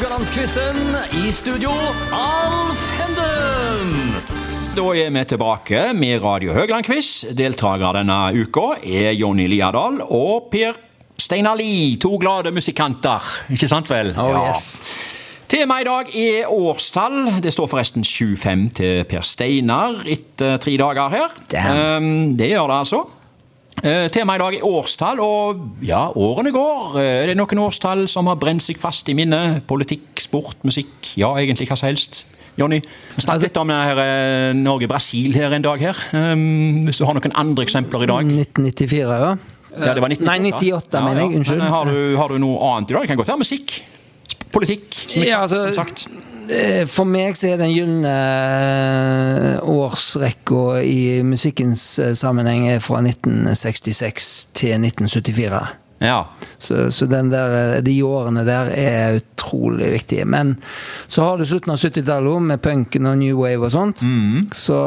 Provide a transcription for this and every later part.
Rogalandsquizen. I studio, Alf Henden. Da er vi tilbake med Radio Høgland-quiz. Deltakere denne uka er Jonny Liadal og Per Steinar Lie. To glade musikanter, ikke sant vel? Oh, yes. Temaet i dag er årstall. Det står forresten 7-5 til Per Steinar etter tre dager her. Damn. Um, det gjør det altså. Uh, Temaet i dag er årstall, og ja, årene går. Det er noen årstall som har brent seg fast i minnet? Politikk, sport, musikk, ja, egentlig hva som helst. Jonny, vi snakket litt om uh, Norge-Brasil her en dag her. Um, hvis du har noen andre eksempler i dag? 1994, ja. Ja, det var 1998. Nei, 98, mener jeg. Unnskyld. Har, du, har du noe annet i dag? Det kan godt være musikk. Politikk, som, Ja, altså, som sagt. Eh, For meg så er den gylne eh, årsrekka i musikkens eh, sammenheng er fra 1966 til 1974. Ja. Så, så den der, de årene der er utrolig viktige. Men så har du slutten av 70-tallet med punken og new wave og sånt. Så,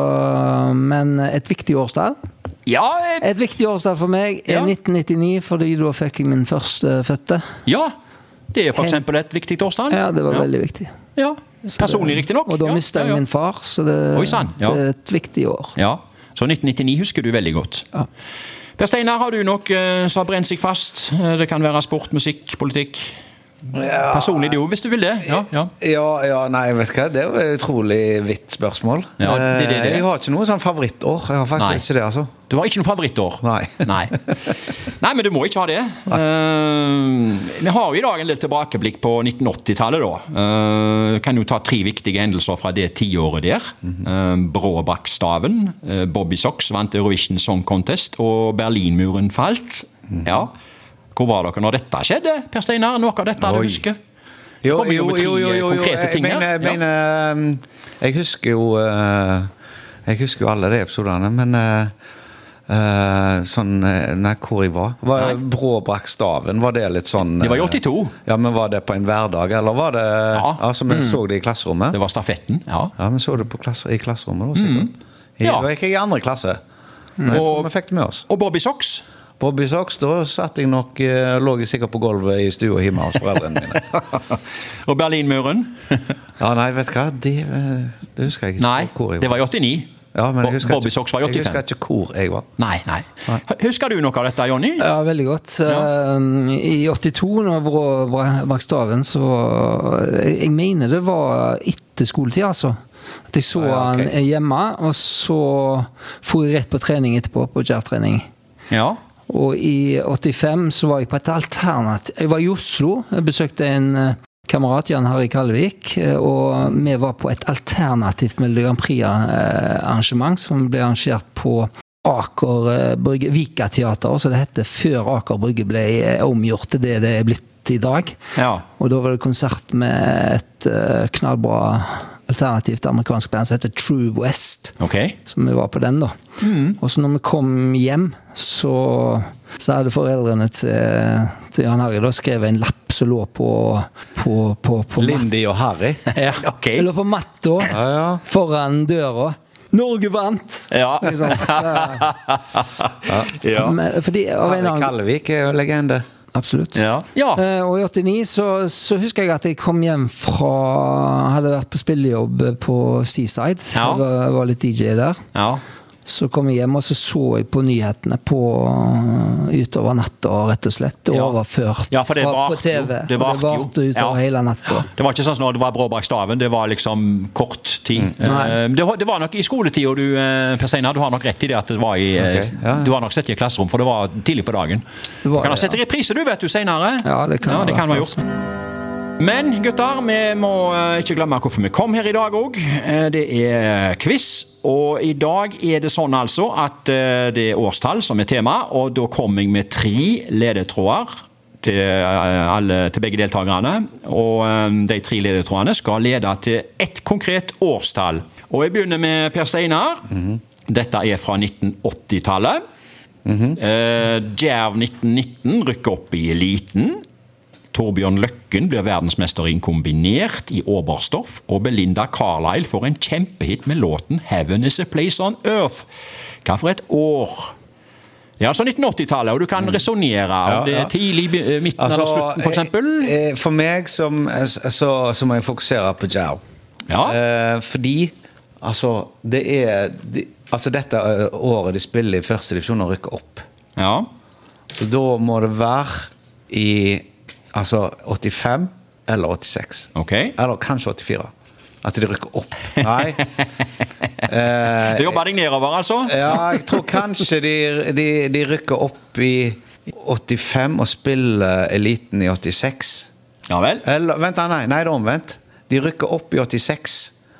men et viktig årstall Ja, jeg... Et viktig årstall for meg er Ja. 1999, fordi da fikk jeg min første fødte. ja. Det er eksempel et viktig årstall. Ja, det var veldig viktig. Ja. Personlig, riktignok. Og da ja, mista jeg min far, så det, Oi, det er et viktig år. Ja, Så 1999 husker du veldig godt. Ja. Per Steinar, har du noe eh, som har brent seg fast? Eh, Det kan være sport, musikk, politikk. Personlig du, hvis du vil det. Ja, ja. Ja, ja, nei, vet du hva, det er jo et utrolig vidt spørsmål. Ja, det det det. Eh, Jeg har ikke noe sånn favorittår. Jeg har faktisk Nei. ikke det, altså. Du har ikke noe favorittår? Nei. Nei. Nei, men du må ikke ha det. Uh, vi har jo i dag en del tilbakeblikk på 1980-tallet, da. Uh, kan jo ta tre viktige hendelser fra det tiåret der. Uh, Bråbakkstaven, uh, Bobby Socks vant Eurovision Song Contest, og Berlinmuren falt. Ja. Hvor var dere når dette skjedde, Per Steinar? Noe av dette du husker? Jo, Kommer jo jo, jo, jo, konkrete ting jeg mener, jeg, Ja. mener um, jeg husker jo eh, Jeg husker jo alle de episodene, men eh, eh, sånn eh, Nei, hvor jeg var? var. Brå brakk staven, var det litt sånn Det var i eh, 82. Ja, men Var det på en hverdag, eller var det Ja. Altså, vi så det i klasserommet? Det var stafetten. ja. Ja, vi så det på klasse, i klasserommet, da, sikkert. I, Ja. Jeg gikk jeg i andre klasse. Men jeg tror vi fikk det med oss. Og Bobby Socks. Bobby Socks, da satt jeg nok eh, lå jeg sikkert på gulvet i stua hjemme hos foreldrene mine. Og Berlinmuren. Ja, nei, vet du hva, det, eh, det husker jeg ikke Nei, hvor jeg var. det var i 89. Ja, men jeg husker Bobby ikke- var i Jeg husker ikke hvor jeg var. Nei, nei. Husker du noe av dette, Jonny? Ja, veldig godt. Ja. I 82, når Brå bra- brakk staven, så Jeg mener det var etter skoletid, altså. At jeg så Ja, okay. han hjemme, og så for jeg rett på trening etterpå, på jerv-trening. Ja. Og i 85 så var jeg på et alternativ Jeg var i Oslo, jeg besøkte en eh, kamerat, Jan Harry Kallevik, eh, og vi var på et alternativt Melodi Grand Prix-arrangement som ble arrangert på Aker eh, Brygge, Vikateater, som det hette, før Aker Brygge ble eh, omgjort til det det er blitt i dag. ja. Og da var det konsert med et eh, alternativt amerikansk band som heter True West. Okay. Så vi var på den, da. Og så når vi kom hjem, så, så hadde foreldrene til, til Jan Harry da skrevet en lapp som lå på, på, på, på Lindy og Harry. Ja, okay. Lå på matta Ja, ja. foran døra. Norge vant! Ja. Liksom. Ja. men, fordi av en Harry Kalvik er jo legende. Absolutt. ja. ja. Eh, Og i 89 så, så husker jeg at jeg kom hjem fra Hadde vært på spillejobb på Seaside. Ja. Jeg var, var litt DJ der. ja. Så kom jeg hjem, og så så jeg på nyhetene på utover og rett og slett. Ja. Overført Ja, for det var, på varte jo. TV. Det og varte varte utover Ja. hele nettet. Det var ikke sånn som når det var brå bak staven. Det var liksom kort tid. Mm. Eh, Det, var, det var nok i skoletida, du, eh, Per Steinar. Du har nok rett i det at det var i okay. Ja. Du har nok sett det i klasserom, for det var tidlig på dagen. Det var du kan ha det, sett ja. reprise, du, vet du, seinere. Ja, det kan ja, det ha kan vi vært, gjort. Men gutter, vi må eh, ikke glemme hvorfor vi kom her i dag òg. Det er quiz. Og i dag er det sånn altså at eh, det er årstall som er tema, og da kommer jeg med tre ledetråder til, eh, alle, til begge deltakerne. Og eh, de tre ledetrådene skal lede til ett konkret årstall. Og jeg begynner med Per Steinar. Dette er fra 1980-tallet. Eh, Djerv 1919 rykker opp i eliten. Torbjørn Løkken blir verdensmester i kombinert i Oberstoff, og Belinda Carlisle får en kjempehit med låten 'Heaven Is A Place On Earth'. Hva for et år? Ja, så 1980-tallet, og du kan resonnere. Mm. Ja, om det ja. er tidlig, midten midten eller slutten, for eksempel. eh, eh, For meg som, eh, så, så må jeg fokusere på Jao. Ja. Eh, fordi altså, det er de, Altså, dette eh, året de spiller i første divisjon og rykker opp. Ja. Så da må det være i altså 85 eller 86. Okay. Eller kanskje 84. At de rykker opp. Nei. Eh, det jobber deg nedover, altså? ja, jeg tror kanskje de, de, de rykker opp i 85 og spiller eliten i 86. Ja vel. Eller, vent, nei, nei, det er omvendt. De rykker opp i 86.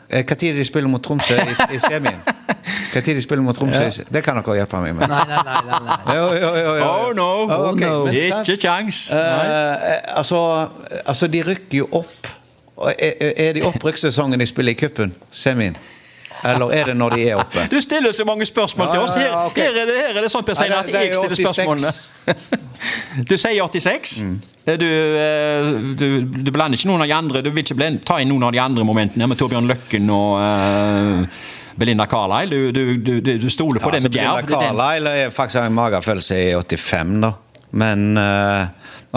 Eh, Hva tid de spiller mot Tromsø i, i semien? Hva tid de spiller mot Tromsø Ja. Det kan dere hjelpe meg med. Nei, nei, nei. nei, nei. Jo, jo, jo, jo. Oh no! Oh, ok, no. men? Ikke kjangs. Eh, altså, altså, de rykker jo opp. Er, er det opprykkssesongen de spiller i cupen? Semien? Eller er det når de er oppe? Du stiller så mange spørsmål til oss. Her, ja, ok. her, er, det, her er det sånn Per Steinar, at jeg er stiller 86. spørsmålene. Du sier 86. Du, eh, du, du blander ikke noen av de andre Du vil ikke blende, ta inn noen av de andre momentene med Torbjørn Løkken og eh, Belinda Carlisle. Du, du, du, du, du stoler på Ja, det altså, med Jerv. Belinda det er den- Carlisle er faktisk har en magefølelse i 85, da. Men uh,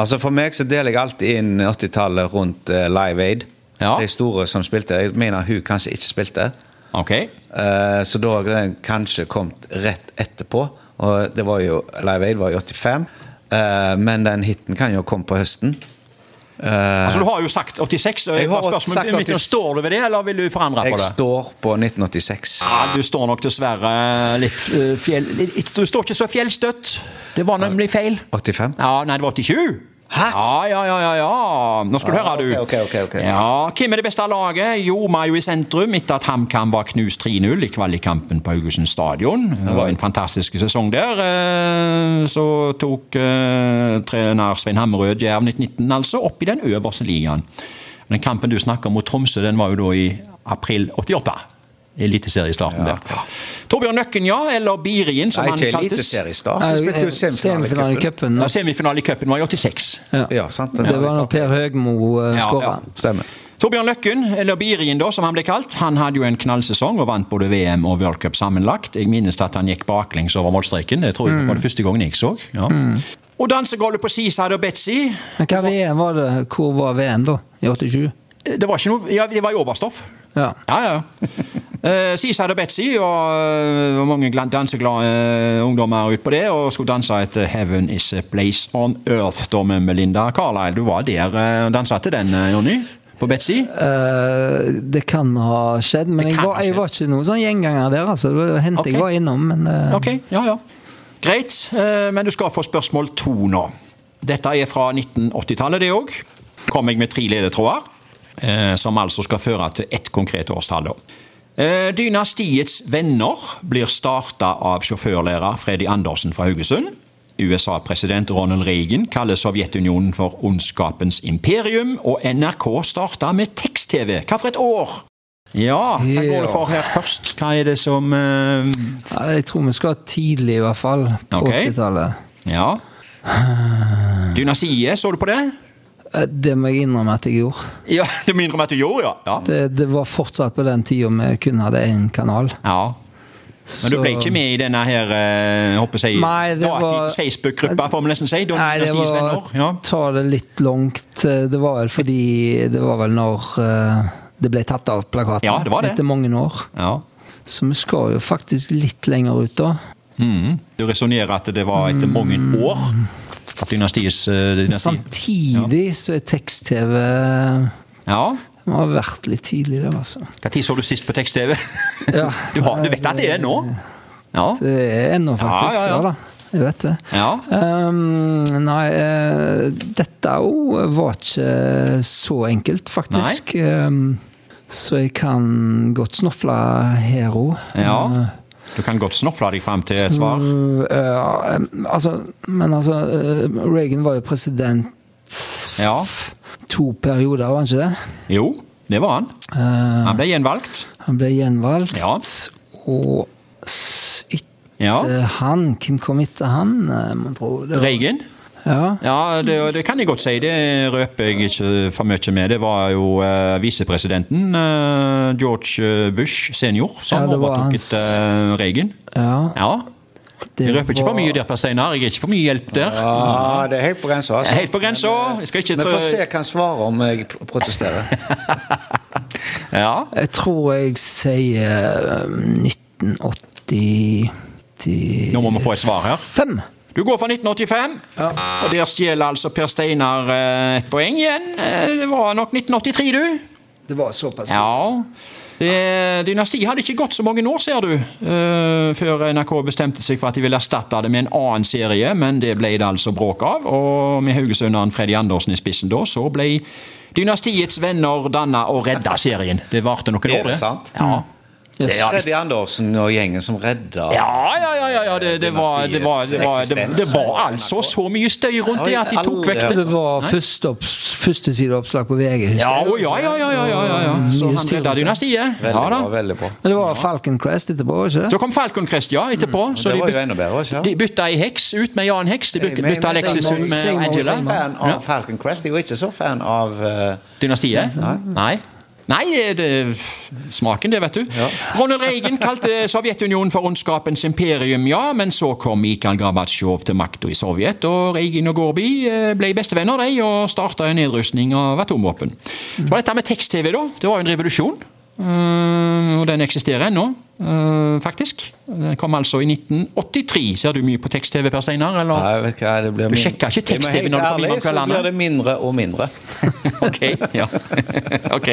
altså for meg så deler jeg alltid inn 80-tallet rundt uh, Live Aid. Ja. De store som spilte. Jeg mener hun kanskje ikke spilte. Okay. Uh, så da har den kanskje kommet rett etterpå. Og det var jo Live Aid var i 85. eh, men den hiten kan jo komme på høsten. Eh, Altså, du har jo sagt 86. og Jeg har spørsmålet sagt mitt, 86. Står du ved det, eller vil du forandre på det? jeg står på 1986. Ja, du står nok dessverre litt eh, fjell... Du står ikke så fjellstøtt. Det var nemlig feil. 85? Ja, nei, det var 87. Hæ? Ja, ja, ja, ja, ja. Nå skal du høre, du. ok, ok, ok. Ja, Hvem er det beste laget? Jo, jo i sentrum etter at HamKam var knust 3-0 i kvalikkampen på Haugesund stadion. Det var en fantastisk sesong der. Eh, Så tok eh, trener Svein Hammerød Jerv 1919 altså opp i den øverste ligaen. Den kampen du snakker om mot Tromsø, den var jo da i april 88. Eliteseriestarten der. Torbjørn Nøkken, ja, eller Birien, som Nei, han kaltes. Nei, ikke eliteseriestart, eh, semifinale Semifinale i i cupen. cupen. Ja, Semifinale i cupen var i 86. Ja. Ja, sant. Det var når Per Høgmo uh, Ja, skåra. ja. Stemmer. Torbjørn Løkken, eller Birien da, som han ble kalt, han hadde jo en knallsesong og vant både VM og World Cup sammenlagt. Jeg minnes at han gikk baklengs over målstreken. Det tror jeg var det første gangen jeg så. Ja. Og dansegulvet på Seaside og Betzy. Men hva VM var det? Hvor var VM da? I 87? Det var ikke noe, ja, det var i Oberstdorf. Ja. Ja, ja. Uh, Seaside og Betzy og uh, mange gla- danseglade eh, ungdommer ut på det og skulle danse etter 'Heaven Is A Place On Earth' da med Melinda Carlisle. Du var der og dansa til den, eh, Jonny? På Betzy? Uh, det kan ha skjedd, men jeg var, jeg var ikke noen sånn gjenganger der. altså. Det var hendt Ok. jeg var innom, men uh... Ok, ja, ja. Greit, uh, men du skal få spørsmål to nå. Dette er fra 1980-tallet, det òg. Kom jeg med tre ledetråder, eh, som altså skal føre til ett konkret årstall. da. Eh, Dynastiets venner blir starta av sjåførlærer Freddy Andersen fra Haugesund. USA-president Ronald Reagan kaller Sovjetunionen for ondskapens imperium, og NRK starta med tekst-TV. Hva for et år? Ja, hva går det for her først? Hva er det som uh... ja, jeg tror vi skal tidlig, i hvert fall. På okay. 80-tallet. Ja. Dynastiet, så du på det? Eh, Det må jeg innrømme at jeg gjorde. Ja, Du må innrømme at du gjorde, ja. Ja. Det, det var fortsatt på den tida vi kun hadde én kanal. ja. Men du ble ikke med i denne her, eh, jeg håper jeg, Nei, var- datidens Facebook-gruppa, får vi nesten si? Nei, det var. Ja. ta det litt langt. Det var vel fordi Det var vel når eh, det ble tatt av plakaten. Ja, det var det. Etter mange år. Ja. Så vi skal jo faktisk litt lenger ut, da. Mm. Du resonnerer at det var etter mange år at dynastiets uh, dynasti Samtidig så er tekst-TV Ja. Det må ha vært litt tidligere, altså. Når så du sist på tekst-TV? Ja, Du, du vet at det er nå? Ja. det er ennå, faktisk. Ja, ja, da. Jeg vet det. ja. Um, nei, eh, dette òg var ikke så enkelt, faktisk. Um, så jeg kan godt snofle her òg. ja. Du kan godt snofle deg fram til et svar. altså, men altså eh, Reagan var jo president Ja. to perioder, var han ikke det? Jo, det var han. Uh, Han ble gjenvalgt. han ble gjenvalgt. Ja. Og Ja. etter han Hvem kom etter han, eh, mon tro? Reagan. Ja. Ja, det, det kan jeg godt si. Det røper jeg ikke for mye med. Det var jo uh, visepresidenten uh, George Bush senior som Ja, det var overtok hans- etter eh, Reagan. ja. Ja. Det Jeg røper ikke for mye der, Per Steinar. Jeg er ikke for mye hjelp der. Ja, det er helt på grensa. Altså. Helt på grensa. Vi får se hva han svarer om jeg protesterer. Ja. Jeg tror jeg sier 1980 Nå må vi få et svar her. Du går for 1985, Ja. og der stjeler altså Per Steinar eh, et poeng igjen. Eh, Det var nok 1983, du. Det var såpass. Ja. Det, dynastiet hadde ikke gått så mange år, ser du, uh, før NRK bestemte seg for at de ville erstatte det med en annen serie, men det ble det altså bråk av. Og med haugesunderen Freddy Andersen i spissen da, så ble Dynastiets venner danna og redda serien. Det varte noen Er år, det sant? Ja. Yes. er Freddy Andersen og gjengen som redda Ja, ja, ja, ja, ja. Det, det, var, det, var, det, var, det, det var altså så mye støy rundt det at de tok vekk Det det. var første, opps, første sideoppslag på VG. Ja, jeg. ja, ja, ja, ja, ja, ja, ja. Så han redda dynastiet. Ja da. veldig bra. Men det var Falcon Crest etterpå, ikke Så kom Falcon Crest, ja, etterpå. Så Det de, var jo enda bedre, det ikke? de bytta ei heks ut med Jan Heks. De byt- bytta Alexis ut med Angela. Seymour. Fan av Falcon Crest. Jeg er jo ikke så fan av eh, Dynastiet? Nei. Nei, det, smaken, det, vet du. Ronald Reagan kalte Sovjetunionen for ondskapens imperium, ja, men så kom Mikhail Gorbatsjov til makta i Sovjet, og Reagan og Gorby eh, ble bestevenner, de, og starta en nedrustning av atomvåpen. Det var dette med tekst-TV, da. Det var jo en revolusjon. Eh, og den eksisterer ennå, eh, faktisk. Den kom altså i 1983. Ser du mye på tekst-TV, Per Steinar? Eller? Nei, vet hva, det blir Du sjekker ikke tekst-TV når du kommer inn på ærlig, Så blir det mindre og mindre. ok, ja. ok.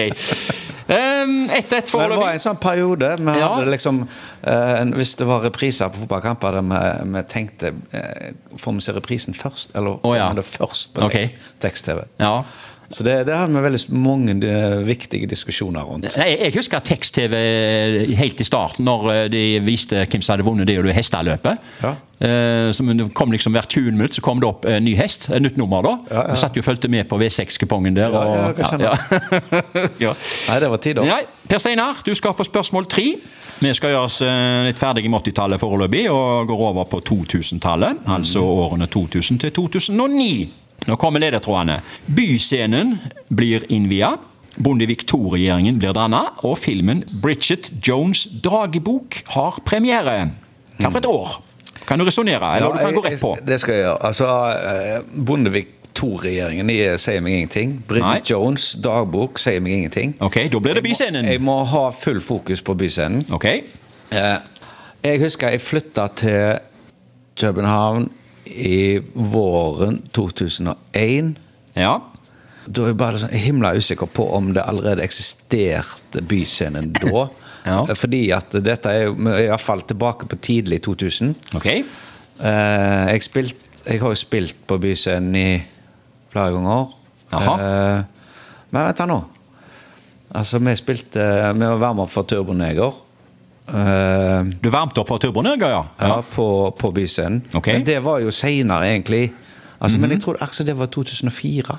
Um, 1-1 Men det var en sånn periode vi Ja. hadde liksom uh, Hvis det var repriser på fotballkamper der vi, vi tenkte uh, Får vi se reprisen først, eller oh, ja. det først på Ok. tekst- tekst-TV? Ja. Så det, det hadde vi veldig mange eh, viktige diskusjoner rundt. Nei, jeg husker tekst-TV helt i starten, når eh, de viste hvem som hadde vunnet det og det hesteløpet. Ja. Eh, som kom liksom Hvert 20 minutt så kom det opp en ny hest, et nytt nummer. da. Ja, ja. Satt jo og fulgte med på V6-kupongen der. Og, ja, ja. Nei, det var tid, Nei, Per Steinar, du skal få spørsmål tre. Vi skal gjøre oss eh, litt ferdige med 80-tallet foreløpig, og går over på 2000-tallet. Altså årene 2000 til 2009. Nå kommer ledetrådene. Byscenen blir innvia. Bondevik II-regjeringen blir danna, og filmen 'Bridget Jones' dragebok' har premiere. Hva for et år? Kan du resonnere, eller Ja, du kan gå rett på? jeg- Det skal jeg gjøre. Altså, eh, Bondevik II-regjeringen sier meg ingenting. Bridget Nei. Jones' dagbok sier meg ingenting. Ok, da blir det Byscenen. Jeg Byscenen. må ha full fokus på byscenen. Ok, Eh, Jeg husker jeg flytta til København i våren 2001. ja. Da er jeg bare sånn himla usikker på om det allerede eksisterte Byscenen da. Ja. Eh, Fordi at dette er iallfall tilbake på tidlig 2000. ok. Eh, jeg, spilt, jeg har jo spilt på Byscenen i flere ganger. Jaha. Eh, men vent her nå. Altså, vi spilte Vi var være opp for Turboneger. Eh, Du varmte opp for Turboneger, ja? ja, på, på Byscenen. Ok. Mhm. Men det var jo seinere, egentlig. Altså, Men jeg tror altså, det var 2004.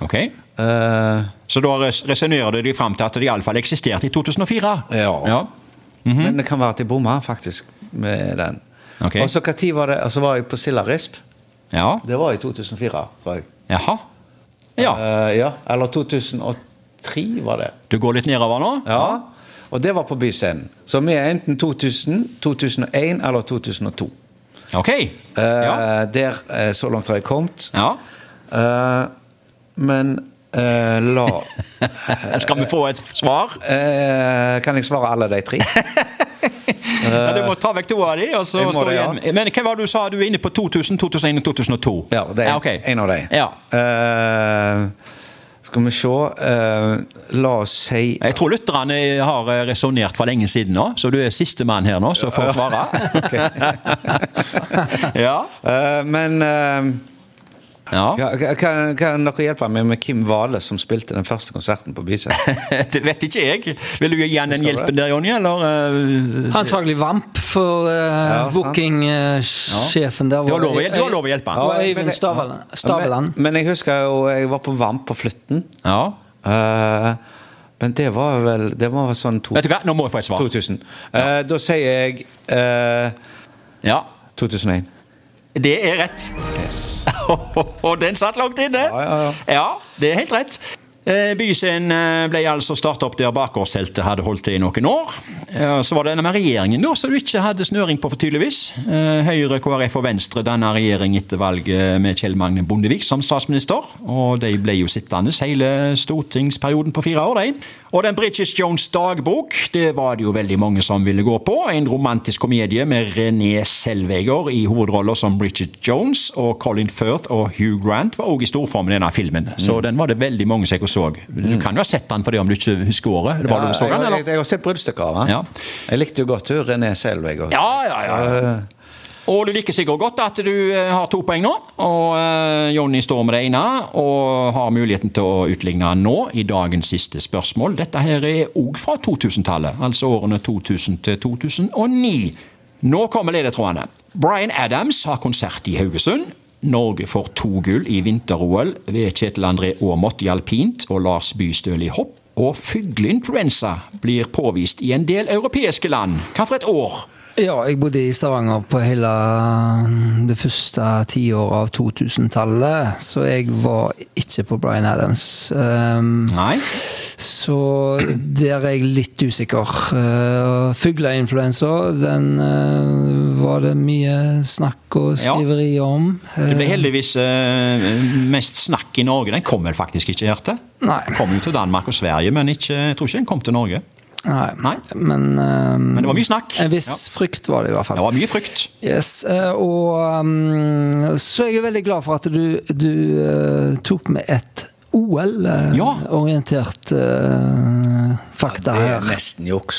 Ok. Uh, Så da res- resonnerer de fram til at det iallfall eksisterte i 2004? Ja. ja. Mhm. Men det kan være at jeg bomma faktisk med den. Okay. Og så når var det? Altså var jeg på Sildarisp. Ja. Det var i 2004, tror jeg. Jaha. Ja. Uh, ja. Eller 2003 var det. Du går litt nedover nå? Ja. Og det var på Byscenen. Så vi er enten 2000, 2001 eller 2002. Ok. Ja. Der, uh, Så langt har jeg kommet. ja. Uh, men la Skal vi få et svar? Kan jeg svare alle de tre? Ja, du må ta vekk to av de, og så står det, ja. igjen. Men hva var det du sa? Du er inne på 2000, 2001 og 2002? Ja, det er ok. en av de. Ja. Eh, skal vi se uh, La oss si Jeg tror lytterne har resonnert for lenge siden nå, så du er sistemann her nå som får svare. ja. Uh, Men eh, ja. kan, kan, kan dere hjelpe meg med Kim Vale, som spilte den første konserten på byset Det vet ikke jeg. Vil du gi han den hjelpen der, Jonny, eller? Uh, Antagelig Vamp, for uh, ja, bookingsjefen der Du har lov du har lov å hjelpe han. Ja, men Øyvind Staveland. Men, men jeg husker jo jeg var på Vamp på Flytten. Ja. Uh, men det var vel Det var vel sånn to, Vet du hva, nå må jeg få et svar. 2000. Uh, Da sier jeg uh, Ja, 2001. det er rett. Yes. Og den satt langt inne. Ja, ja, ja. Ja, det er helt rett. Eh, Byscenen eh, ble altså starta opp der bakgårdsteltet hadde holdt til i noen år. Så var det denne med regjeringen da, som du ikke hadde snøring på, for tydeligvis. Eh, Høyre, KrF og Venstre danna regjering etter valget med Kjell Magne Bondevik som statsminister. Og de ble jo sittende hele stortingsperioden på fire år, de. Og den Bridget Jones' dagbok, det var det jo veldig mange som ville gå på. En romantisk komedie med René Selveger i hovedroller som Bridget Jones, og Colin Firth og Hugh Grant var òg i storform i denne filmen. Så den var det veldig mange som ikke så. Du kan jo ha sett den for det om du ikke husker året? Det var Ja, du så jeg, jeg, jeg har sett bruddstykker av den. Ja. Jeg likte jo godt René Selvig. Ja, Ja, ja, ja. Og du liker sikkert godt at du eh, har to poeng nå. Og eh, Jonny står med det ene og har muligheten til å utligne nå i dagens siste spørsmål. Dette her er òg fra 2000-tallet, altså årene 2000 til 2009. Nå kommer ledetrådene. Bryan Adams har konsert i Haugesund. Norge får to gull i vinter-OL ved Kjetil André Aamodt i alpint og Lars Bystøl i hopp. Og fugleinfluensa blir påvist i en del europeiske land. Hva for et år? Ja, jeg bodde i Stavanger på hele det første tiåret av 2000-tallet, så jeg var ikke på Bryan Adams. Um, Nei. så der er jeg litt usikker. Uh, Fugleinfluensa, den uh, var det mye snakk og skriveri om. Det ble Uh, heldigvis eh, mest snakk i Norge. Den kom vel faktisk ikke her til. Nei. Den kom jo til Danmark og Sverige, men ikke, jeg tror ikke den kom til Norge. Nei. Nei. Men, um, Men det var mye snakk. En viss frykt var det i hvert fall. Det var mye frykt. Yes, eh, og um, så er jeg veldig glad for at du, du uh, tok med et OL-orientert fakta Det er her. Ja. Det er jo juks.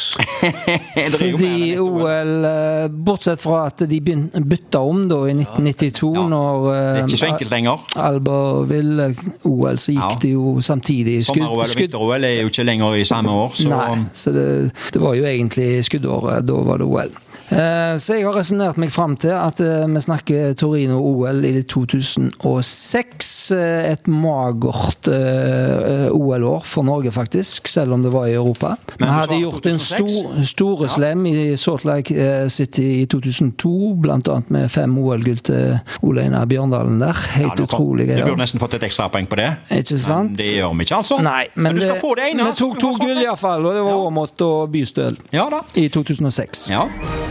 Fordi OL. Eh, bortsett fra at de bytta om da i 1992, Ja. når Det er eh, ikke så enkelt lenger. Albertville OL, så gikk Ja. det jo samtidig. Sommer-OL og vinter-OL er jo ikke lenger i samme år, så Nei, så det, det var jo egentlig skuddåret. Da var det OL. Eh, Så jeg har resonnert meg fram til at eh, vi snakker Torino-OL i 2006. eh, Et magert OL-år for Norge, faktisk, selv om det var i Europa. Vi Men vi hadde gjort en stor, store slem i Salt Lake City i 2002, blant annet med fem OL-gull til Ole Einar Bjørndalen der. Helt ja, utrolig Du burde nesten fått et ekstrapoeng på det. Ikke sant? Men det gjør vi ikke, altså. Nei, men, du skal få det ene. vi tok to gull iallfall, og det var. Aamodt og Bystøl Ja i 2006. Ja.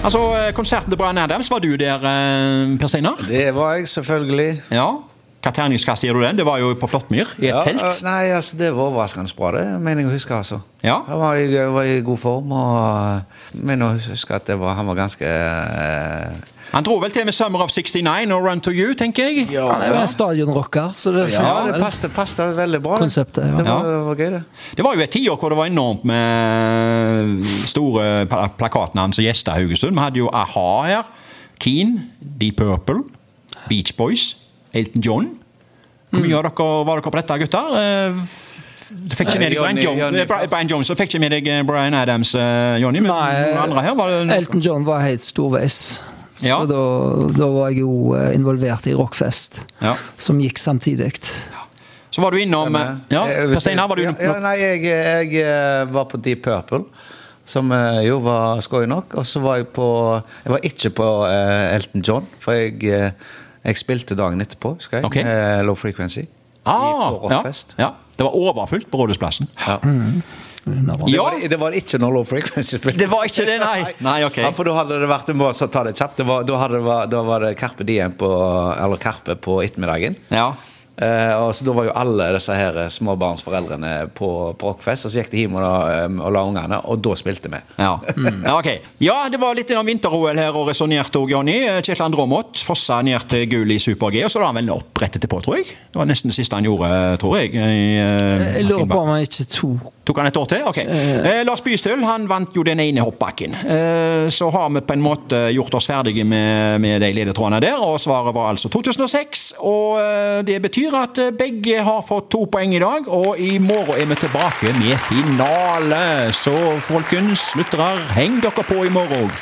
Altså, eh, konserten til Bryan Adams, var du der, eh, Per Steinar? Det var jeg, selvfølgelig. Ja. Hva terningskast gir du den? Det var jo på Flåttmyr, i et Ja, telt. Nei, altså, det var overraskende bra, det mener jeg å huske. altså. Ja. Han var var i god form, og mener å huske at det var, han var ganske eh, Han dro vel til med 'Summer of 69' og 'Run to You', tenker jeg. Han er jo en stadionrocker, så det Ja, det passet, passet veldig bra. Konseptet, ja. Det var, Ja. var gøy, det. Det var jo et tiår hvor det var enormt med store pla- og som gjesta Haugesund. Vi hadde jo a-ha her. Keen, Deep Purple, Beach Boys, Elton John. Hvor mye av dere var dere på dette, gutter? Eh, Du fikk ikke med deg Brian, Johnny- Jones, Johnny eh, Brian Jones, og fikk ikke med deg eh, Brian Adams, eh, Johnny. Men Nei, andre her var det Elton John var helt storveis. Ja. Så da, da var jeg jo eh, involvert i Rockfest, Ja. som gikk samtidig. Så var du innom eh, Ja, Stein, her var du ja, ja, Nei, jeg, jeg eh, var på Deep Purple. Som eh, jo var skøy nok. Og så var jeg på Jeg var ikke på eh, Elton John, for jeg, eh, jeg spilte dagen etterpå, husker jeg. Okay. Low Frequency. Ah, på Rockfest. ja. Det var overfylt på Rådhusplassen. Ja. Det, Ja, var, det var ikke når Low Frequency spilte. det var ikke det, nei. Nei, okay. Ja, for da hadde det vært må, så ta det kjapt. Det var, da, hadde det, da var det Carpe Diem på, eller Karpe på ettermiddagen. Ja. Eh, og så Da var jo alle disse her småbarnsforeldrene på, på Rockfest, og så gikk de hjem og la, eh, og la ungene, og da spilte vi. Ja. ja, ok. Ja, det var litt innom vinter-OL her og resonnerte òg, Jonny. Kjetil André fossa ned til gull i super-G, og så la han vel opp rett etterpå, tror jeg. Det var nesten det siste han gjorde, tror jeg. I, uh, Jeg lurer på om han ikke tok Tok han et år til? Ok. Eh, Lars Bystøl han vant jo den ene hoppbakken. Eh, så har vi på en måte gjort oss ferdige med, med de ledetrådene der, og svaret var altså 2006. Og eh, det betyr at eh, begge har fått to poeng i dag, og i morgen er vi tilbake med finale. Så folkens, lyttere, heng dere på i morgen.